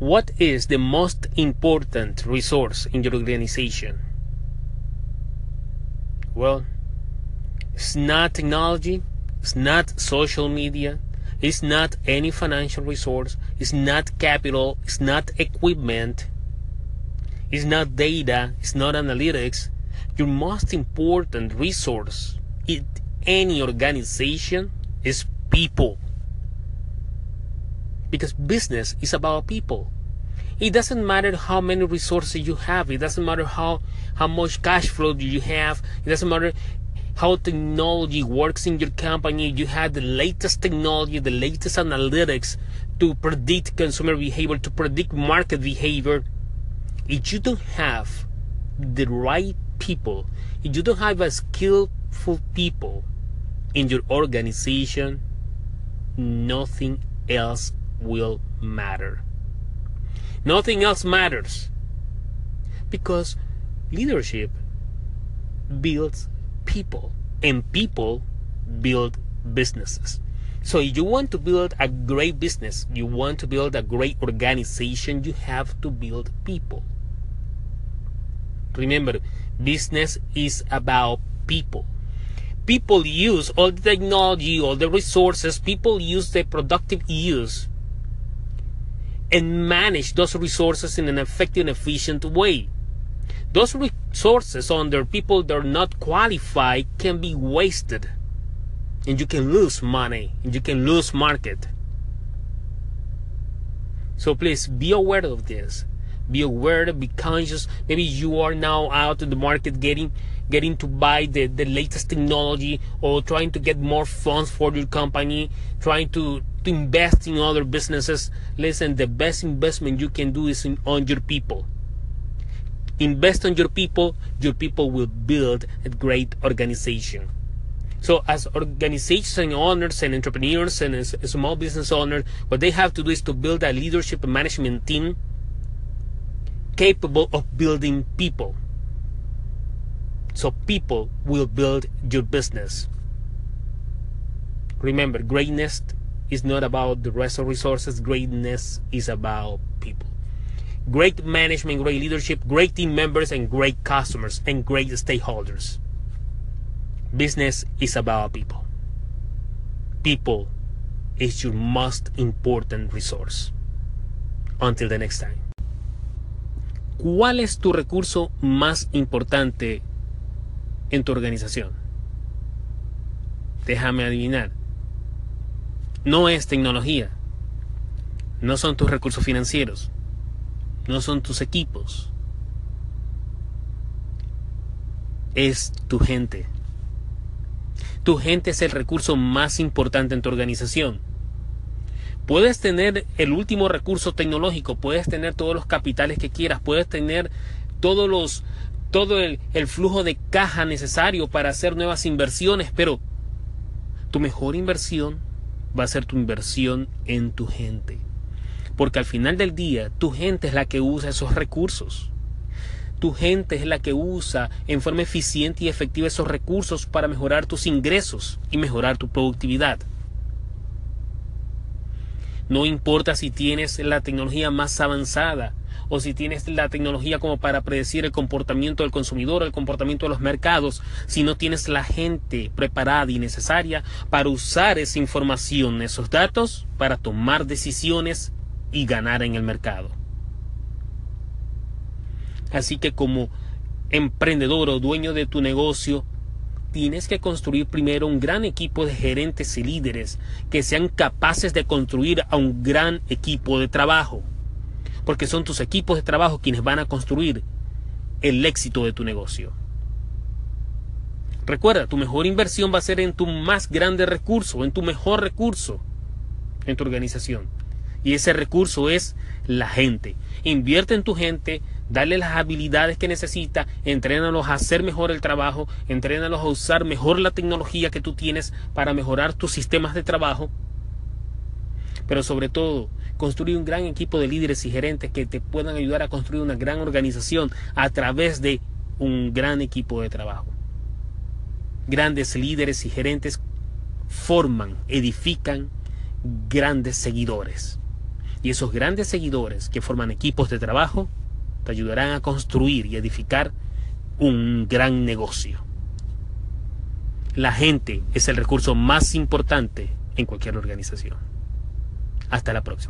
what is the most important resource in your organization? Well, it's not technology, it's not social media, it's not any financial resource, it's not capital, it's not equipment, it's not data, it's not analytics. Your most important resource in any organization is people. Because business is about people. It doesn't matter how many resources you have. It doesn't matter how, how much cash flow you have. It doesn't matter how technology works in your company. You have the latest technology, the latest analytics to predict consumer behavior, to predict market behavior. If you don't have the right people, if you don't have a skillful people in your organization, nothing else will matter. Nothing else matters. Because leadership builds people, and people build businesses. So if you want to build a great business, you want to build a great organization, you have to build people. Remember, business is about people. People use all the technology, all the resources, people use the productive use and manage those resources in an effective and efficient way. Those resources under people that are not qualified can be wasted and you can lose money and you can lose market. So please be aware of this. Be aware, be conscious. Maybe you are now out in the market getting getting to buy the, the latest technology or trying to get more funds for your company, trying to, to invest in other businesses. Listen, the best investment you can do is in, on your people. Invest on your people, your people will build a great organization. So as organization owners and entrepreneurs and small business owners, what they have to do is to build a leadership and management team capable of building people. So people will build your business. Remember, greatness is not about the rest of resources. Greatness is about people. Great management, great leadership, great team members, and great customers, and great stakeholders. Business is about people. People is your most important resource. Until the next time. ¿Cuál es tu recurso más importante en tu organización? Déjame adivinar. No es tecnología. No son tus recursos financieros. No son tus equipos. Es tu gente. Tu gente es el recurso más importante en tu organización. Puedes tener el último recurso tecnológico, puedes tener todos los capitales que quieras, puedes tener todos los, todo el, flujo de caja necesario para hacer nuevas inversiones, pero tu mejor inversión va a ser tu inversión en tu gente. Porque al final del día, tu gente es la que usa esos recursos. Tu gente es la que usa en forma eficiente y efectiva esos recursos para mejorar tus ingresos y mejorar tu productividad. No importa si tienes la tecnología más avanzada o si tienes la tecnología como para predecir el comportamiento del consumidor, el comportamiento de los mercados, si no tienes la gente preparada y necesaria para usar esa información, esos datos, para tomar decisiones y ganar en el mercado. Así que como emprendedor o dueño de tu negocio, tienes que construir primero un gran equipo de gerentes y líderes que sean capaces de construir a un gran equipo de trabajo. Porque son tus equipos de trabajo quienes van a construir el éxito de tu negocio. Recuerda, tu mejor inversión va a ser en tu más grande recurso, en tu mejor recurso en tu organización. Y ese recurso es la gente. Invierte en tu gente, dale las habilidades que necesita, entrénalos a hacer mejor el trabajo, entrénalos a usar mejor la tecnología que tú tienes para mejorar tus sistemas de trabajo. Pero sobre todo, construir un gran equipo de líderes y gerentes que te puedan ayudar a construir una gran organización a través de un gran equipo de trabajo. Grandes líderes y gerentes forman, edifican grandes seguidores. Y esos grandes seguidores que forman equipos de trabajo te ayudarán a construir y edificar un gran negocio. La gente es el recurso más importante en cualquier organización. Hasta la próxima.